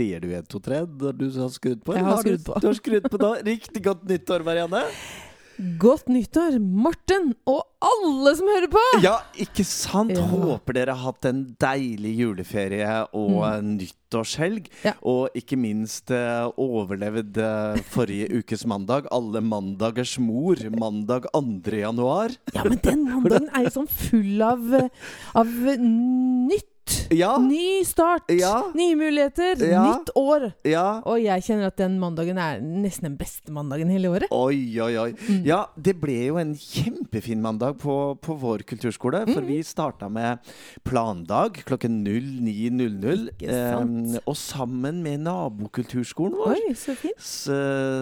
Sier du 1, 2, 3 når du har skrudd på? Jeg eller har skrudd på. Du har skrudd på da. Riktig godt nyttår, Marianne. Godt nyttår, Morten, og alle som hører på! Ja, ikke sant? Ja. Håper dere har hatt en deilig juleferie og nyttårshelg. Ja. Og ikke minst eh, overlevd eh, forrige ukes mandag. Alle mandagers mor. Mandag 2. januar. Ja, men den mandagen er jo sånn full av, av nytt. Ja. Ny start. Ja. Nye muligheter. Ja. Nytt år. Ja. Og jeg kjenner at den mandagen er nesten den beste mandagen hele året. Oi, oi, oi. Mm. Ja, det ble jo en kjempefin mandag på, på vår kulturskole. For Mm. vi starta med plandag klokken 09.00. Eh, og sammen med nabokulturskolen vår. Oi, så fint. Så,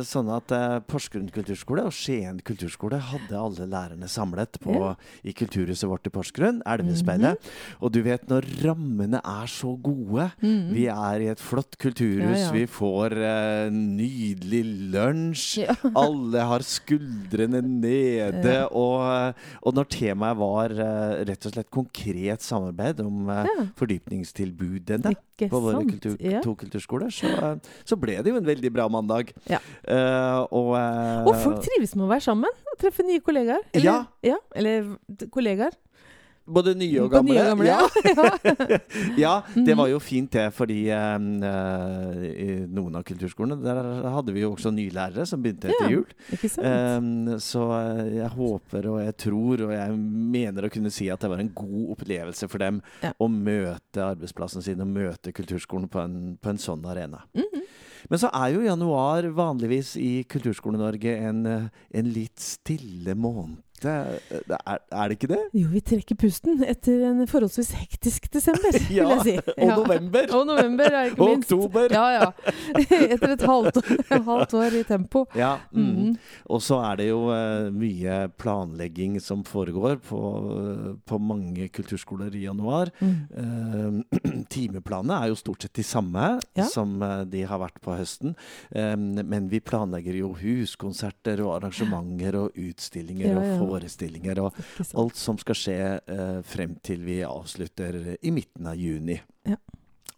sånn at eh, Porsgrunn kulturskole og Skien kulturskole hadde alle lærerne samlet på, i kulturhuset vårt i Porsgrunn, Elvespeilet. Mhm. Og du vet når rammene er så gode Vi er i et flott kulturhus. Ja, ja. vi får uh, nydelig lunsj. Ja. Alle har skuldrene nede. Og, og når temaet var uh, rett og slett konkret samarbeid om uh, fordypningstilbudene Ikke på våre kultur, to kulturskoler, så, eh, så ble det jo en veldig bra mandag. Ja. Eh, og, eh, Og folk trives med å være sammen og treffe nye kollegaer. Eller, Ja. eller kollegaer. Både nye og gamle. nye og gamle, ja. ja. ja, det Mhm. var jo fint det, fordi eh, i noen av kulturskolene der hadde vi jo også nylærere som begynte etter Ja. jul. Um, så eh, jeg håper og jeg tror og jeg mener å kunne si at det var en god opplevelse for dem Ja. å møte arbeidsplassen sin og møte kulturskolen på en, på en sånn arena. Mhm. Men så er jo januar vanligvis i Kulturskole-Norge en, eh, en litt stille måned. Er, er det ikke det? Jo, vi trekker pusten etter en forholdsvis hektisk desember, Ja, vil jeg si. og november. Og november, er ikke Og minst. oktober. Ja, ja. Etter et halvt år, halvt år i tempo. Ja, mm. Mm. Og så er det jo uh, mye planlegging som foregår på, på mange kulturskoler i januar. Mm. Uh, timeplanene er jo stort sett de samme Ja. som eh, de har vært på høsten. Eh, men vi planlegger jo huskonserter og arrangementer og utstillinger Ja, ja. Forestillinger og alt som skal skje eh, frem til vi avslutter i midten av juni. Ja.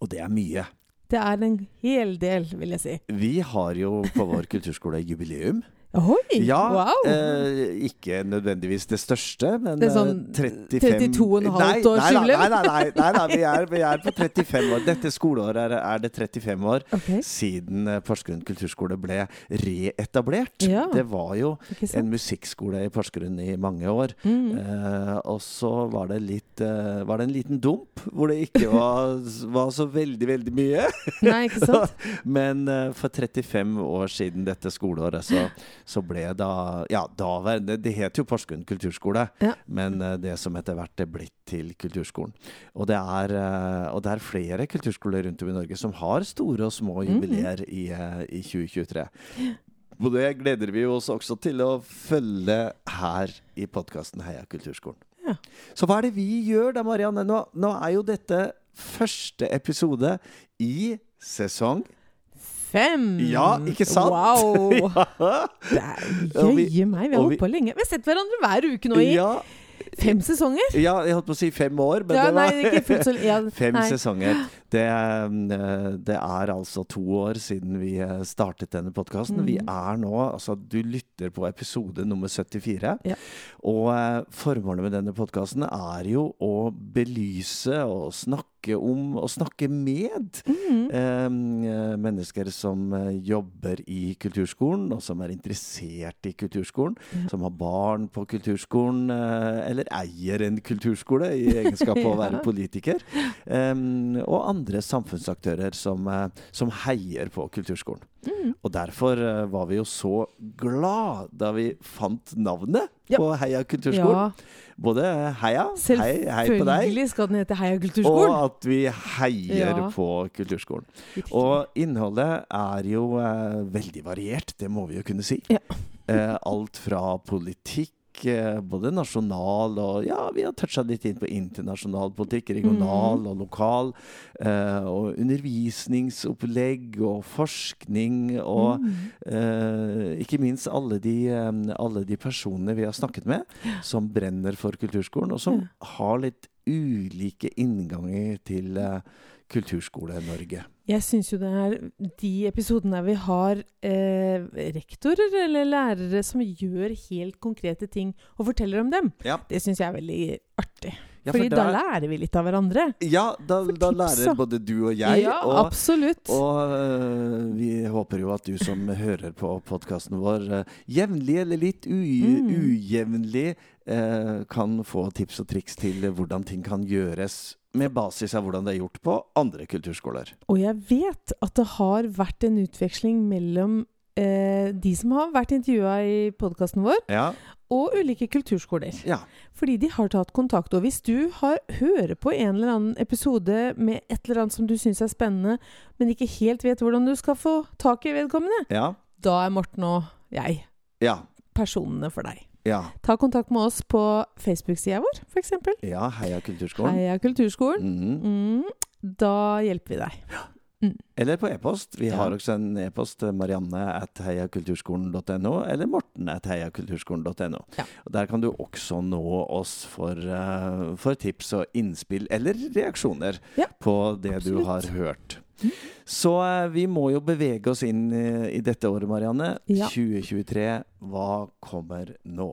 Og det er mye. Det er en hel del, vil jeg si. Vi har jo på vår kulturskole jubileum. Oi! Ja, wow! eh, ikke nødvendigvis det største, men Det er sånn eh, 35 32 og et Nei, nei. Nei, nei, nei, nei, nei vi, er, vi er på 35 år. Dette skoleåret er, er det 35 år okay. siden eh, Porsgrunn kulturskole ble reetablert. Ja. Det var jo en musikkskole i Porsgrunn i mange år. Mm. Eh, og så var det, litt, eh, var det en liten dump hvor det ikke var, var så veldig, veldig mye. Nei, ikke sant? Men eh, for 35 år siden dette skoleåret, så, så ble da Ja, daværende Det het jo Porsgrunn kulturskole, Ja. men eh, det som etter hvert er blitt til kulturskolen. Og det, er, eh, og det er flere kulturskoler rundt om i Norge som har store og små Mhm. jubileer i, eh, i 2023. Og det gleder vi oss også til å følge her i podkasten Heia kulturskolen. Ja. Så hva er det vi gjør da, Marianne? Nå, nå er jo dette første episode i sesong Fem! Ja, ikke sant? Wow! ja. Det er jøye meg, vi har holdt på lenge. Vi har sett hverandre hver uke nå i ja, fem sesonger. ja, jeg holdt på å si fem år, men Ja, det var nei, ikke så ja, fem nei. sesonger. Det, eh, det er altså to år siden vi eh, startet denne podkasten. Vi Mhm. er nå Altså, du lytter på episode nummer 74. Ja. Og eh, formålet med denne podkasten er jo å belyse og snakke om og snakke med mm. eh, mennesker som jobber i kulturskolen, og som er interessert i kulturskolen. Ja. Som har barn på kulturskolen, eh, eller eier en kulturskole i egenskap av å være politiker. Um, og andre samfunnsaktører som, eh, som heier på kulturskolen. Mm. Og derfor eh, var vi jo så glad da vi fant navnet Ja. på Heia kulturskolen. Ja, Både heia, hei, hei på deg, selvfølgelig skal den hete Heia og at vi heier Ja. på kulturskolen. Og innholdet er jo eh, veldig variert, det må vi jo kunne si. Ja. Eh, alt fra politikk, både nasjonal og Ja, vi har toucha litt inn på internasjonal politikk, regional Mm. og lokal. Eh, og undervisningsopplegg og forskning og Mm. eh, ikke minst alle de, eh, alle de personene vi har snakket med, som brenner for kulturskolen, og som har litt ulike innganger til eh, Kulturskole-Norge. Jeg syns jo det er de episodene der vi har eh, rektorer eller lærere som gjør helt konkrete ting og forteller om dem, Ja, det syns jeg er veldig artig. ja Fordi da da lærer vi litt av hverandre. Ja, da, da lærer både du og jeg. ja, og absolutt. Og uh, vi håper jo at du som hører på podkasten vår uh, jevnlig eller litt Mm. ujevnlig uh, kan få tips og triks til hvordan ting kan gjøres med basis av hvordan det er gjort på andre kulturskoler. Og jeg vet at det har vært en utveksling mellom eh, de som har vært intervjua i podkasten vår, Ja. og ulike kulturskoler. ja. Fordi de har tatt kontakt. Og hvis du har, hører på en eller annen episode med et eller annet som du syns er spennende, men ikke helt vet hvordan du skal få tak i vedkommende, Ja. da er Morten og jeg Ja. personene for deg. Ja. Ta kontakt med oss på Facebook-sida vår, f.eks. ja Heia Kulturskolen. Heia Kulturskolen. Mhm. Mm, da hjelper vi deg. Eller på e-post. Vi Ja. har også en e-post eh, marianne at heiakulturskolen.no, eller morten at heiakulturskolen.no. Ja. Der kan du også nå oss for, uh, for tips og innspill, eller reaksjoner Ja, på det du har hørt. Så eh, vi må jo bevege oss inn i dette året, Marianne. Ja. 2023. Hva kommer nå?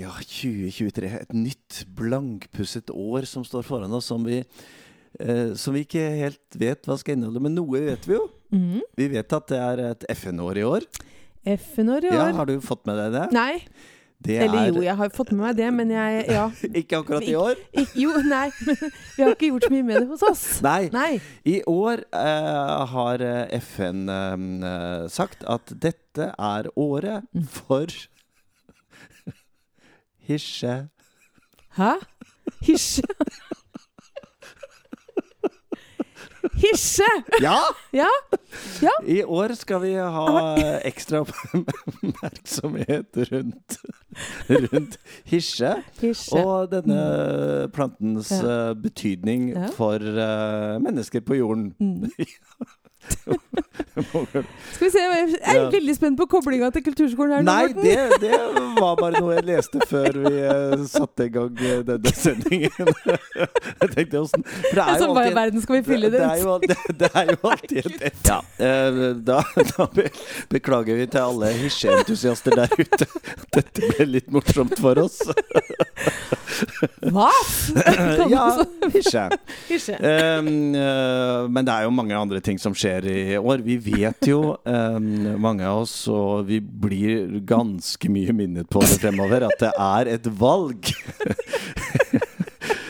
Ja, 2023. Et nytt, blankpusset år som står foran oss, som vi, eh, som vi ikke helt vet hva skal inneholde. Men noe vet vi jo. Mm. Vi vet at det er et FN-år i år. FN-år i år. Ja. Har du fått med deg det? Nei. Det Eller er jo, jeg har fått med meg det, men jeg Ja. ikke akkurat i år. Ik jo, nei. Vi har ikke gjort så mye med det hos oss. Nei. Nei. I år uh, har eh, FN uh, sagt at dette er året Mm. for Hisje. Hæ? Hisje? Hisje! Ja! Ja. Ja. I år skal vi ha ekstra oppmerksomhet rundt, rundt hisje. Hisje. Og denne plantens Ja. eh, betydning for uh, mennesker på jorden. Mm. Skal vi se, jeg er veldig spent på koblinga til kulturskolen her nå, Nei, det, det var bare noe jeg leste før vi eh, satte i gang eh, denne sendingen. jeg tenkte åssen For det er Altså, jo i alltid verden skal vi fylle det det, det, er jo alltid et. Ja, da, da beklager vi til alle hysjeentusiaster der ute. Dette ble litt morsomt for oss. Hva? ja. Hisje. Um, eh, men det er jo mange andre ting som skjer i år. Vi vet jo, um, mange av oss, og vi blir ganske mye minnet på det fremover, at det er et valg.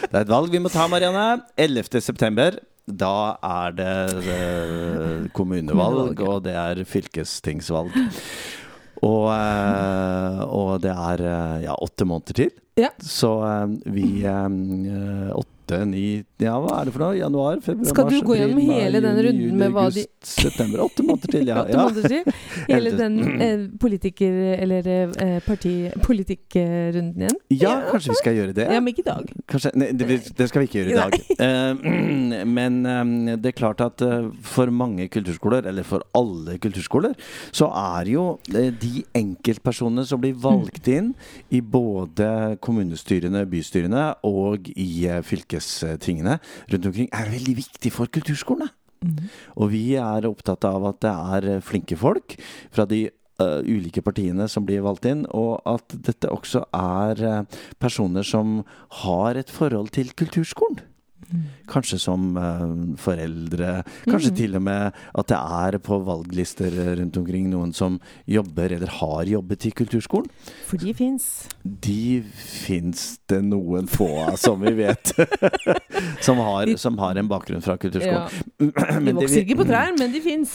det er et valg vi må ta, Marianne. 11. september. Da er det eh, kommunevalg, og det er fylkestingsvalg. Og, eh, og det er ja, åtte måneder til. Ja. Så eh, vi eh, Åtte, ni Ja, hva er det for noe? Januar, februar, Skal du mars, gå gjennom hele den runden med hva de- September. Åtte måneder til, ja. Åtte måneder til. Hele den eh, politiker- eller eh, partipolitikkrunden igjen? Ja, kanskje vi skal gjøre det? Ja, men ikke i dag. Kanskje, nei, det, det skal vi ikke gjøre i dag. Uh, men eh, det er klart at uh, for mange kulturskoler, eller for alle kulturskoler, så er jo uh, de enkeltpersonene som blir valgt inn i både kommunestyrene, bystyrene og i eh, fylkestingene rundt omkring, er veldig viktig for kulturskolene. Og vi er opptatt av at det er eh, flinke folk fra de uh, ulike partiene som blir valgt inn, og at dette også er personer som har et forhold til kulturskolen. Kanskje som eh, foreldre, kanskje mm. til og med at det er på valglister rundt omkring noen som jobber eller har jobbet i kulturskolen. For de fins. De fins det noen få av, som vi vet, som, har, som har en bakgrunn fra kulturskolen. Ja. De vokser ikke på trær, men de fins.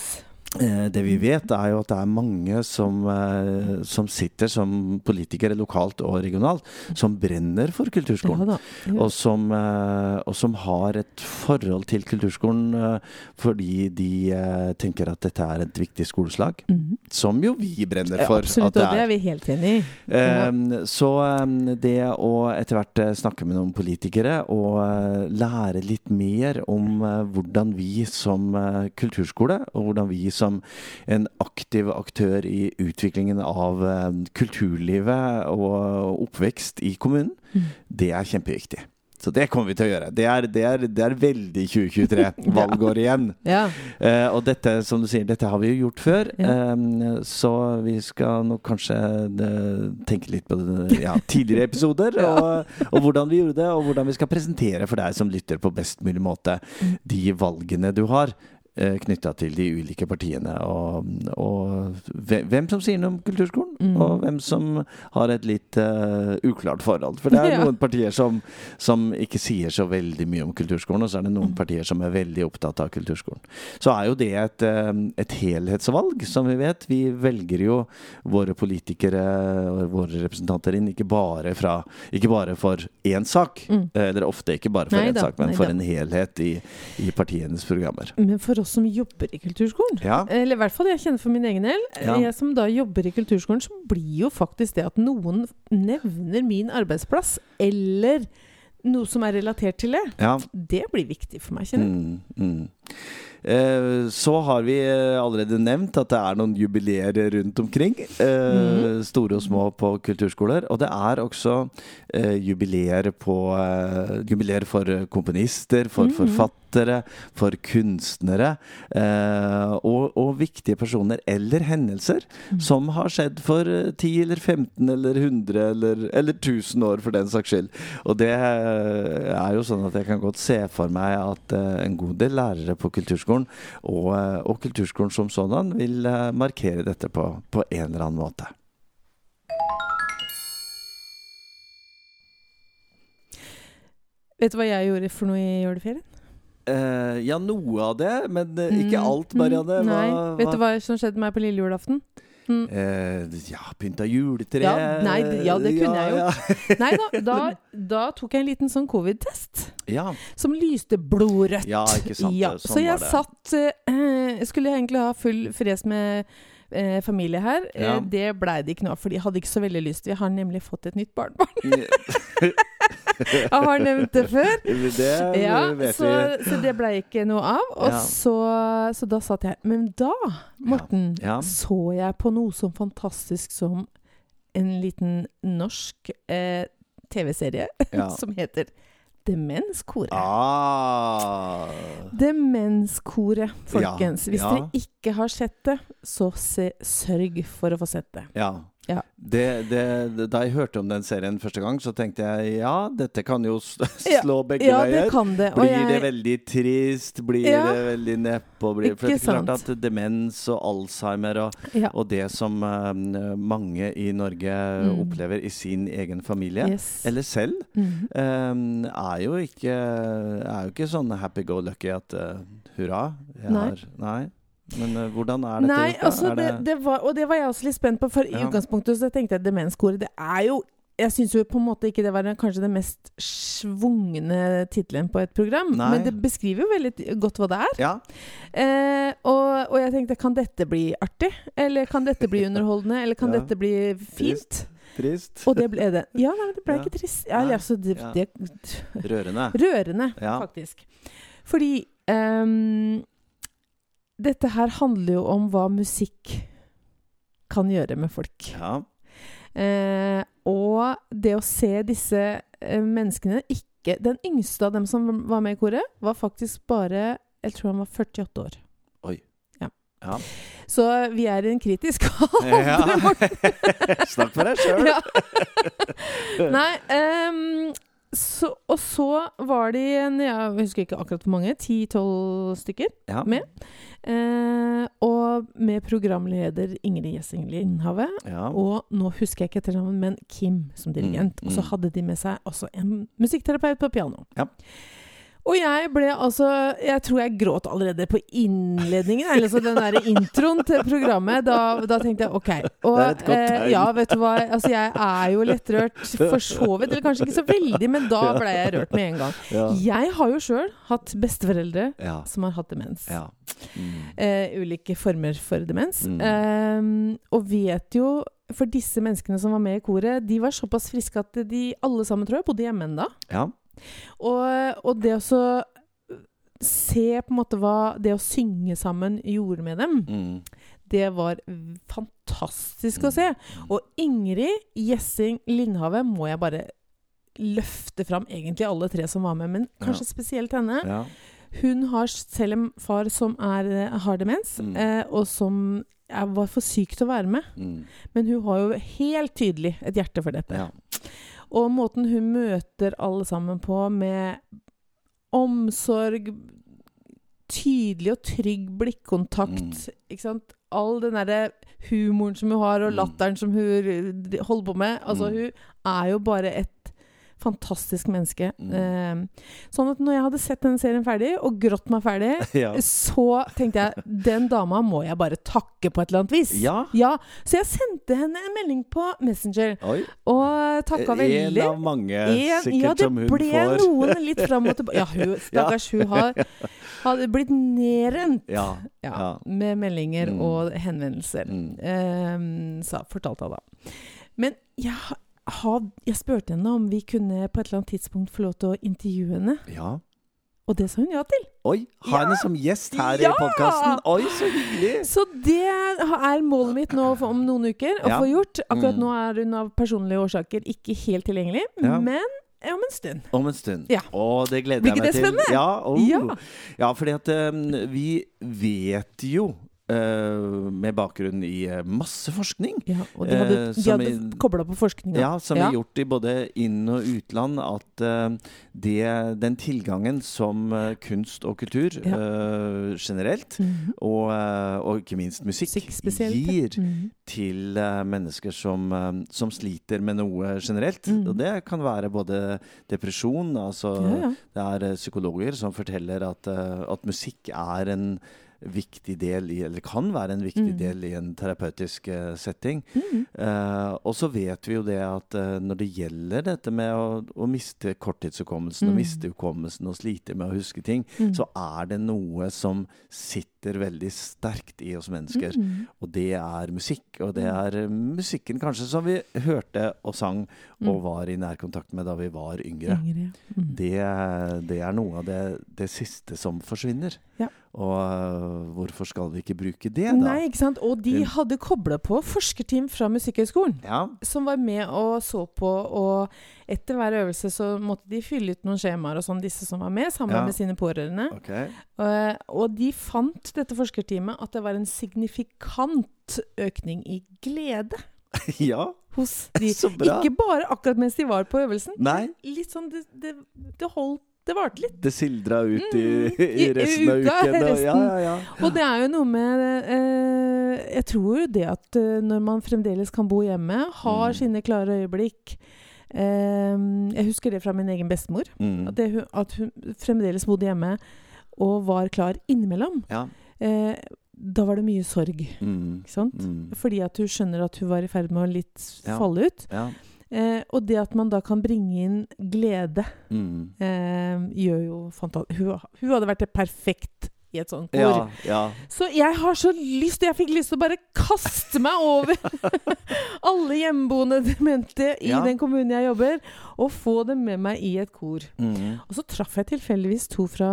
Eh, Det vi vet, er jo at det er mange som, eh, som sitter som politikere lokalt og regionalt, som brenner for Ja kulturskolen. ja. Og som, eh, og som har et forhold til kulturskolen fordi de tenker at dette er et viktig skoleslag. Mhm. Som jo vi brenner Ja, for absolutt, at det og det er. er vi helt enig i. Ja. Um, så um, det å etter hvert snakke med noen politikere og lære litt mer om hvordan vi som kulturskole, og hvordan vi som en aktiv aktør i utviklingen av eh, kulturlivet og oppvekst i kommunen, Mm. det er kjempeviktig. Så det kommer vi til å gjøre. Det er, det er, det er veldig 2023. Valgår igjen. Ja. uh, og dette, som du sier, dette har vi jo gjort før. Ja. Um, så vi skal nok kanskje eh, tenke litt på det, ja, tidligere episoder. Og, og hvordan vi gjorde det, og hvordan vi skal presentere for deg som lytter på best mulig måte Mm. de valgene du har. Eh, Knytta til de ulike partiene, og, og hvem som sier noe om kulturskolen, Mm. og hvem som har et litt uh, uklart forhold. For det er noen partier som, som ikke sier så veldig mye om kulturskolen, og så er det noen Mm. partier som er veldig opptatt av kulturskolen. Så er jo det et, eh, et helhetsvalg, som vi vet. Vi velger jo våre politikere og våre representanter inn ikke bare, fra, ikke bare for én sak, Mm. eller ofte ikke bare for Nei én da, sak, men nei for da. en helhet i, i partienes programmer. Men for oss som jobber i kulturskolen Ja. Eller i hvert fall jeg kjenner for min egen del. Ja. Jeg som da jobber i kulturskolen, så blir jo faktisk det at noen nevner min arbeidsplass, eller noe som er relatert til det, ja. det blir viktig for meg, kjenner jeg. Mm, mm. Eh, så har vi eh, allerede nevnt at det er noen jubileer rundt omkring. Eh, Mm. Store og små på kulturskoler. Og det er også eh, jubileer på Jubileer for komponister, for Mhm. Forfattere, for kunstnere. Eh, og, og viktige personer eller hendelser Mm. som har skjedd for eh, 10 eller 15 eller 100 eller, eller 1000 år, for den saks skyld. Og det eh, er jo sånn at jeg kan godt se for meg at eh, en god del lærere på kulturskolen, og, eh, og kulturskolen som sådan, vil eh, markere dette på, på en eller annen måte. Vet du hva jeg gjorde for noe i juleferien? Eh, ja, noe av det, men eh, ikke Mm, alt, Marianne. mm, Nei. Hva- Vet du hva- som skjedde med meg på lille julaften? Mm. Uh, ja, pynta juletre Ja, nei, ja, det kunne jeg jo. Ja, Nei da, da, da tok jeg en liten sånn covid-test ja. som lyste blodrødt. Ja, ikke sant, Ja, sånn så jeg satt skulle egentlig ha full fres med eh, familie her. Ja. Eh, det blei det ikke noe av, for de hadde ikke så veldig lyst. Vi har nemlig fått et nytt barnebarn. Jeg har nevnt det før. det Ja, vet så, vi. så det blei ikke noe av. Og Ja. så, så da satt jeg Men da, Morten, så jeg på noe så fantastisk som en liten norsk eh, TV-serie som heter Demenskoret. Ah. Demenskoret, folkens. Ja, Hvis ja. dere ikke har sett det, så se, sørg for å få sett det. Ja. Ja. Det, det, da jeg hørte om den serien første gang, så tenkte jeg ja, dette kan jo slå begge Ja, det veier. det. Blir jeg, det veldig trist? Blir Ja. det veldig nedpå? Blir, for det er klart at demens og Alzheimer og, og det som eh, mange i Norge Mm. opplever i sin egen familie, Yes. eller selv, Mhm. eh, er jo ikke Er jo ikke sånn happy-go-lucky at uh, hurra, jeg Nei. har Nei. Men uh, hvordan er dette Nei, altså, Er det, det var, og det var jeg også litt spent på, for i utgangspunktet så tenkte jeg demenskoret, det er jo jeg syns jo på en måte ikke det var kanskje den mest svungne tittelen på et program, Nei. men det beskriver jo veldig godt hva det er. Ja. Eh, og, og jeg tenkte, kan dette bli artig? Eller kan dette bli underholdende? Eller kan Ja. dette bli fint? Trist. Og det ble det. Ja, det ble Ja. ikke trist. Ja, altså, det, Ja. det, Rørende. rørende, Ja. faktisk. Fordi ehm, dette her handler jo om hva musikk kan gjøre med folk. Ja. Eh, og det å se disse eh, menneskene ikke Den yngste av dem som var med i koret, var faktisk bare Jeg tror han var 48 år. Oi. ja. Så vi er i en kritisk ja. alder. Morten. Snakk for deg sjøl. Ja. Nei, ehm, så, og så var de Jeg husker ikke akkurat hvor mange. Ti-tolv stykker Ja. med. Eh, og med programleder Ingrid Gjessing Lindhave. Ja. Og nå husker jeg ikke etternavnet, men Kim som dirigent. Mm, Og så mm. hadde de med seg også en musikkterapeut på piano. Ja. Og jeg ble altså Jeg tror jeg gråt allerede på innledningen, eller så den derre introen til programmet. Da, da tenkte jeg OK. Og, eh, ja, vet du hva. Altså, jeg er jo lettrørt for så vidt. Eller kanskje ikke så veldig, men da ble jeg rørt med en gang. Ja. Jeg har jo sjøl hatt besteforeldre Ja. som har hatt demens. ja. Mm. Eh, ulike former for demens. Mm. Ehm, og vet jo For disse menneskene som var med i koret, de var såpass friske at de alle sammen, tror jeg, bodde hjemme ennå. ja. Og, og det å så se på en måte hva det å synge sammen gjorde med dem, Mm. det var fantastisk å se. Og Ingrid Gjessing Lindhave må jeg bare løfte fram egentlig alle tre som var med, men kanskje spesielt henne. Ja. Hun har selv en far som er, eh, har demens, Mm. eh, og som var for syk til å være med. Mm. Men hun har jo helt tydelig et hjerte for dette. ja. Og måten hun møter alle sammen på, med omsorg, tydelig og trygg blikkontakt, Mm. ikke sant? All den derre humoren som hun har, og Mm. latteren som hun holder på med. Altså, Mm. hun er jo bare et fantastisk menneske. Mm. Eh, sånn at når jeg hadde sett den serien ferdig, og grått meg ferdig, ja. så tenkte jeg den dama må jeg bare takke på et eller annet vis. Ja. Ja, Så jeg sendte henne en melding på Messenger Oi. og takka veldig. En av mange, En- sikkert, ja, det som hun ble noen litt fram og tilbake. Ja, hun, stakkars, hun har, hadde blitt nedrent Ja. ja, ja. med meldinger Mm. og henvendelser. Mm. Ehm, sa, fortalte hun da. Men jeg, ha- jeg spurte henne om vi kunne på et eller annet tidspunkt få lov til å intervjue henne, ja. og det sa hun ja til. Oi, ha henne som gjest her Ja! i podkasten. Oi, så hyggelig! Så det er målet mitt nå om noen uker å Ja. få gjort. Akkurat Mm. nå er hun av personlige årsaker ikke helt tilgjengelig, Ja. men om en stund. Om en stund. Ja. Å, det gleder Blir jeg ikke meg det til. spennende? Ja, oh. Ja. ja, fordi at um, vi vet jo eh, med bakgrunn i eh, masse forskning Ja, og de hadde, de som hadde i- kobla på forskninga. Ja, som Ja. er gjort i både inn- og utland, at uh, det, den tilgangen som kunst og kultur Ja. generelt, -hmm. og, og ikke minst musikk, Musikk gir -hmm. til mennesker som, som sliter med noe generelt. Mm. Og det kan være både depresjon, altså Ja, det er psykologer som forteller at, at musikk er en viktig del i, eller kan være en viktig Mm. del i en terapeutisk uh, setting. Mm. Uh, og så vet vi jo det at uh, når det gjelder dette med å, å miste korttidshukommelsen, og Mm. miste hukommelsen og slite med å huske ting, Mhm. så er det noe som sitter veldig sterkt i oss mennesker. Mhm. Og det er musikk. Og det Mm. er musikken kanskje som vi hørte og sang og Mm. var i nærkontakt med da vi var yngre. Yngre. Det, det er noe av det, det siste som forsvinner. Ja. Og øh, hvorfor skal vi ikke bruke det, da? Nei, ikke sant. Og de hadde kobla på forskerteam fra Musikkhøgskolen. Ja. Som var med og så på, og etter hver øvelse så måtte de fylle ut noen skjemaer og sånn, disse som var med, sammen Ja. med sine pårørende. Okay. Uh, og de fant, dette forskerteamet, at det var en signifikant økning i glede ja, hos de. så bra. Ikke bare akkurat mens de var på øvelsen. Nei, Litt sånn Det, det, det holdt Det varte litt. det sildra ut i, Mm, i i- i resten av uken. Og, ja, ja, ja. Og det er jo noe med eh, Jeg tror jo det at eh, når man fremdeles kan bo hjemme, har Mm. sine klare øyeblikk eh, Jeg husker det fra min egen bestemor. Mm. At, det, at hun fremdeles bodde hjemme og var klar innimellom. ja. Eh, da var det mye sorg, Mm. Mm. Fordi at hun skjønner at hun var i ferd med å litt Ja. falle ut. Eh, og det at man da kan bringe inn glede, Mm. eh, gjør jo fantastisk hun, hun hadde vært perfekt i et sånt kor. ja, ja. Så jeg har så lyst Jeg fikk lyst til å bare kaste meg over alle hjemmeboende demente i Ja. den kommunen jeg jobber, og få dem med meg i et kor. Mm. Og så traff jeg tilfeldigvis to fra,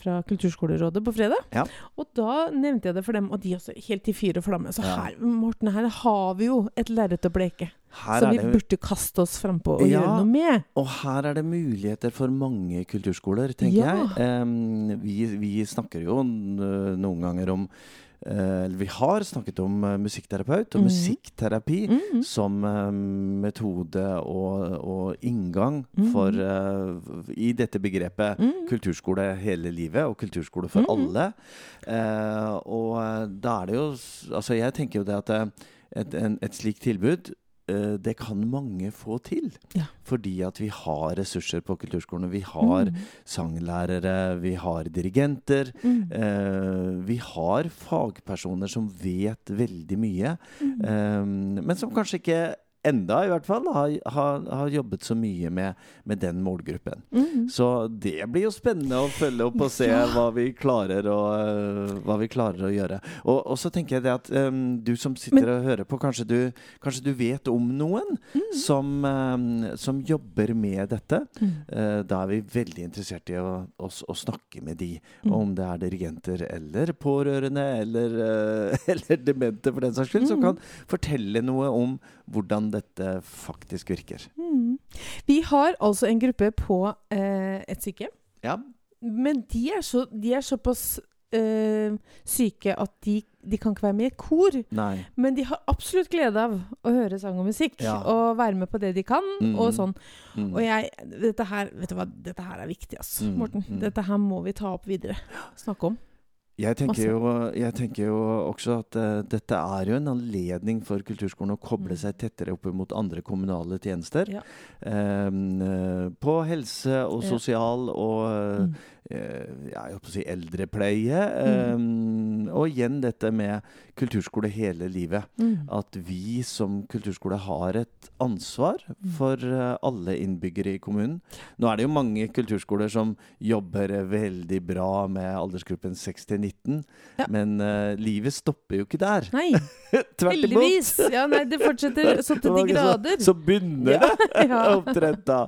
fra Kulturskolerådet på fredag. Ja. Og da nevnte jeg det for dem, og de også helt i fyr og flamme. Så her, Morten, her har vi jo et lerret å bleke Her som vi det burde kaste oss frampå og Ja. gjøre noe med. Og her er det muligheter for mange kulturskoler, tenker Ja. jeg. Um, vi, vi snakker jo noen ganger om uh, vi har snakket om eh, musikkterapeut og Mhm. musikkterapi Mhm. som eh, metode og, og inngang Mhm. for uh, I dette begrepet Mhm. kulturskole hele livet, og kulturskole for Mhm. alle. Uh, og da er det jo Altså, jeg tenker jo det at et, en, et slikt tilbud det kan mange få til. Ja. Fordi at vi har ressurser på kulturskolene. Vi har mm. sanglærere, vi har dirigenter. Mm. eh, vi har fagpersoner som vet veldig mye, mm. eh, men som kanskje ikke enda i hvert fall har, har, har jobbet så mye med, med den målgruppen. Mm. Så det blir jo spennende å følge opp og se hva, vi klarer å, øh, hva vi klarer å gjøre. Og, og så tenker jeg det at um, du som sitter Men- og hører på, kanskje du, kanskje du vet om noen mm. som, um, som jobber med dette. Mm. Uh, da er vi veldig interessert i å, å, å snakke med de, Mhm. om det er dirigenter eller pårørende eller, uh, eller demente for den saks skyld, som Mhm. kan fortelle noe om hvordan hvordan dette faktisk virker. Mm. Vi har altså en gruppe på eh, et sykehjem. Ja. Men de er, så, de er såpass eh, syke at de, de kan ikke være med i kor. Nei. Men de har absolutt glede av å høre sang og musikk. Ja. Og være med på det de kan. Mm. Og sånn. Mm. Og jeg Dette her vet du hva, dette her er viktig, altså, Morten. mm. Dette her må vi ta opp videre. Snakke om. Jeg tenker, jo, jeg tenker jo også at uh, dette er jo en anledning for kulturskolen å koble Mm. seg tettere opp mot andre kommunale tjenester. Ja. Um, på helse og Ja. sosial og Mm. uh, jeg holdt på å si eldrepleie. Mm. Og igjen dette med kulturskole hele livet. Mm. At vi som kulturskole har et ansvar Mm. for eh, alle innbyggere i kommunen. Nå er det jo mange kulturskoler som jobber veldig bra med aldersgruppen 6 til 19, Ja. men uh, livet stopper jo ikke der. Nei, Tvert imot. heldigvis! Ja, nei, det fortsetter så til de grader. Så, så begynner det ja. omtrent da.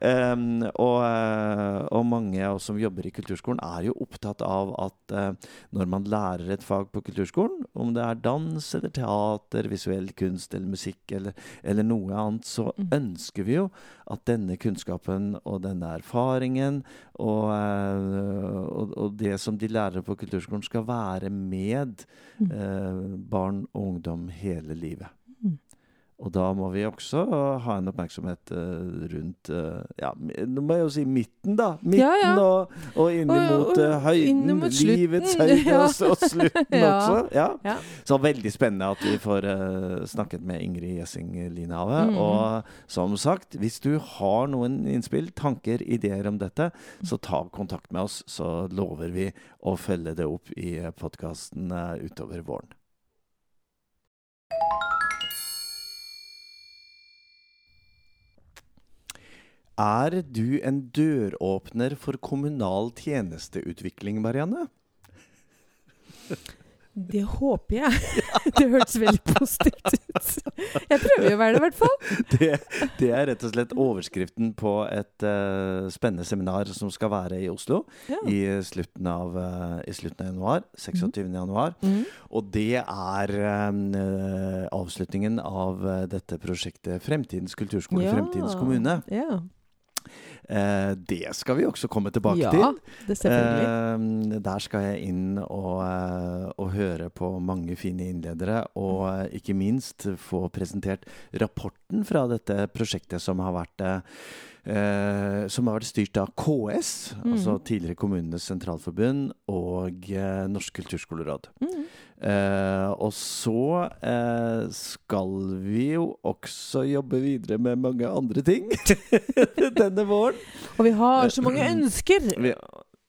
Um, og, eh, og mange av oss som jobber i kulturskolen, er jo opptatt av at uh, når man lærer et fag på kulturskolen, om det er dans eller teater, visuell kunst eller musikk eller, eller noe annet, så Mm. ønsker vi jo at denne kunnskapen og denne erfaringen og, eh, og, og det som de lærer på kulturskolen, skal være med Mm. eh, barn og ungdom hele livet. Og da må vi også ha en oppmerksomhet eh, rundt eh, Ja, nå må jeg jo si midten, da. Midten Ja, ja. og, og innimot og eh, høyden. inn mot livets høyde Ja. og, og slutten også. Så veldig spennende at vi får uh, snakket med Ingrid Gjessing Linhave. Mm. Og som sagt, hvis du har noen innspill, tanker, ideer om dette, så ta kontakt med oss, så lover vi å følge det opp i podkasten utover våren. Er du en døråpner for kommunal tjenesteutvikling, Marianne? Det håper jeg. Det hørtes veldig positivt ut. Jeg prøver å være det, i hvert fall. Det, det er rett og slett overskriften på et uh, spennende seminar som skal være i Oslo Ja. i slutten av, uh, i slutten av januar. 26. januar. Mm. Og det er eh, avslutningen av dette prosjektet Fremtidens kulturskole, Fremtidens kommune. Ja, det skal vi også komme tilbake ja til. det selvfølgelig. Eh, der skal jeg inn og, eh, og høre på mange fine innledere, og eh, ikke minst få presentert rapporten fra dette prosjektet som har vært eh, eh, som har vært styrt av KS, Mm. altså tidligere Kommunenes Sentralforbund, og uh, Norsk kulturskoleråd. Mm. Eh, og så eh, skal vi jo også jobbe videre med mange andre ting denne våren. Og vi har så mange ønsker. Vi-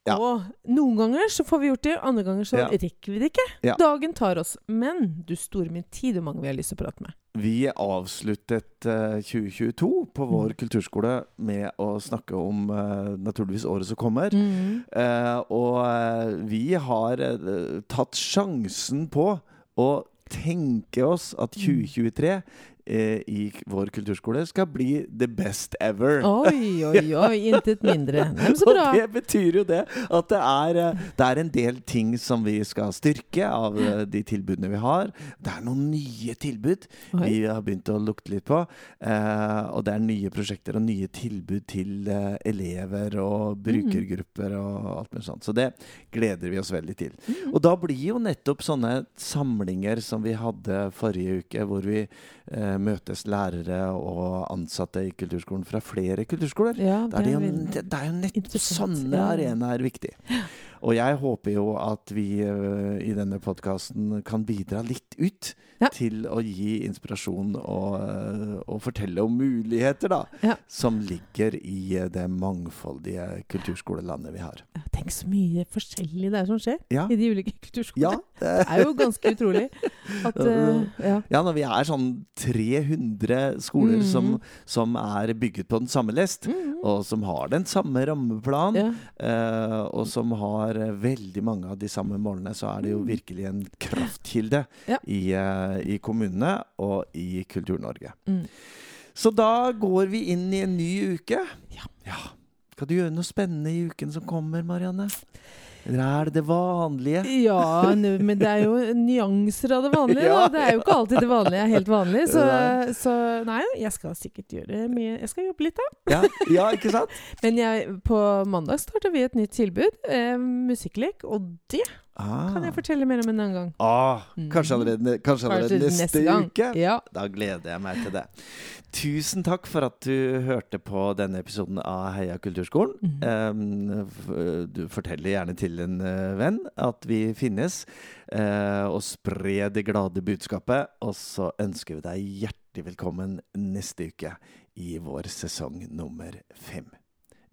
ja. Og noen ganger så får vi gjort det, andre ganger så Ja. rekker vi det ikke. Ja. Dagen tar oss. Men du store min tid, hvor mange vi har lyst til å prate med. Vi avsluttet uh, 2022 på vår Mm. kulturskole med å snakke om uh, naturligvis året som kommer. Mm. Uh, og eh, vi har eh, tatt sjansen på å tenke oss at Mm. 2023 eh, i vår kulturskole skal bli the best ever. Oi, oi, oi. Intet mindre. Men så bra. Og det betyr jo det at det er, eh, det er en del ting som vi skal styrke av eh, de tilbudene vi har. Det er noen nye tilbud Oi. vi har begynt å lukte litt på. Eh, og det er nye prosjekter og nye tilbud til eh, elever og Mm. brukergrupper og alt mulig sånt. Så det gleder vi oss veldig til. Mm. Og da blir jo nettopp sånne samlinger som vi hadde forrige uke, hvor vi eh, møtes lærere og ansatte i kulturskolen fra flere kulturskoler. Ja, det, er det, jo, det, er jo nettopp sånne arenaer viktig. Og jeg håper jo at vi eh, i denne podkasten kan bidra litt ut Ja. til å gi inspirasjon og, eh, og fortelle om muligheter, da, Ja. som ligger i eh, det mangfoldige kulturskolelandet vi har. Tenk så mye forskjellig det er som skjer Ja. i de ulike kulturskolene. Ja, Det er jo ganske utrolig at ja. ja, når vi er sånn 300 skoler Mhm. som, som er bygget på den samme lest, Mm. og som har den samme rammeplan, ja. Eh, og som har eh, veldig mange av de samme målene, så er det jo Mm. virkelig en kraftkilde Ja. i, eh, i kommunene og i Kultur-Norge. Mm. Så da går vi inn i en ny uke. Ja. Skal du gjøre noe spennende i uken som kommer, Marianne? Eller er det det vanlige? Ja, men det er jo nyanser av det vanlige. Ja. Det er jo ikke alltid det vanlige er helt vanlig. Så, så nei, jeg skal sikkert gjøre mye Jeg skal jobbe litt, da. Ja, ja ikke sant? Men jeg, på mandag starter vi et nytt tilbud. Eh, musikklek. Og det Ah. kan jeg fortelle mer om en annen gang. Ah, kanskje allerede, kanskje allerede neste, gang. uke? Ja. Da gleder jeg meg til det. Tusen takk for at du hørte på denne episoden av Heia kulturskolen. Mhm. Um, du forteller gjerne til en eh, venn at vi finnes, eh, og spre det glade budskapet. Og så ønsker vi deg hjertelig velkommen neste uke i vår sesong nummer fem.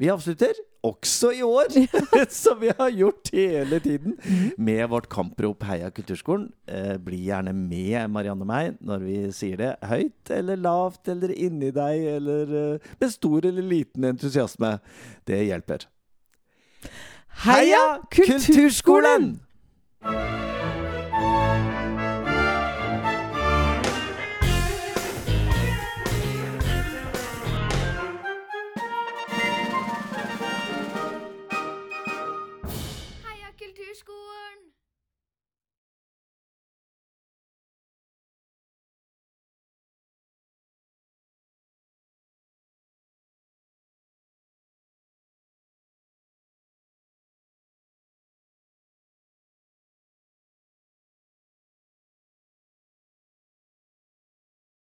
Vi avslutter også i år, som vi har gjort hele tiden, med vårt kamprop Heia kulturskolen. Eh, bli gjerne med Marianne og meg når vi sier det høyt eller lavt eller inni deg, eller eh, med stor eller liten entusiasme. Det hjelper. Heia Kulturskolen! Kulturskolen!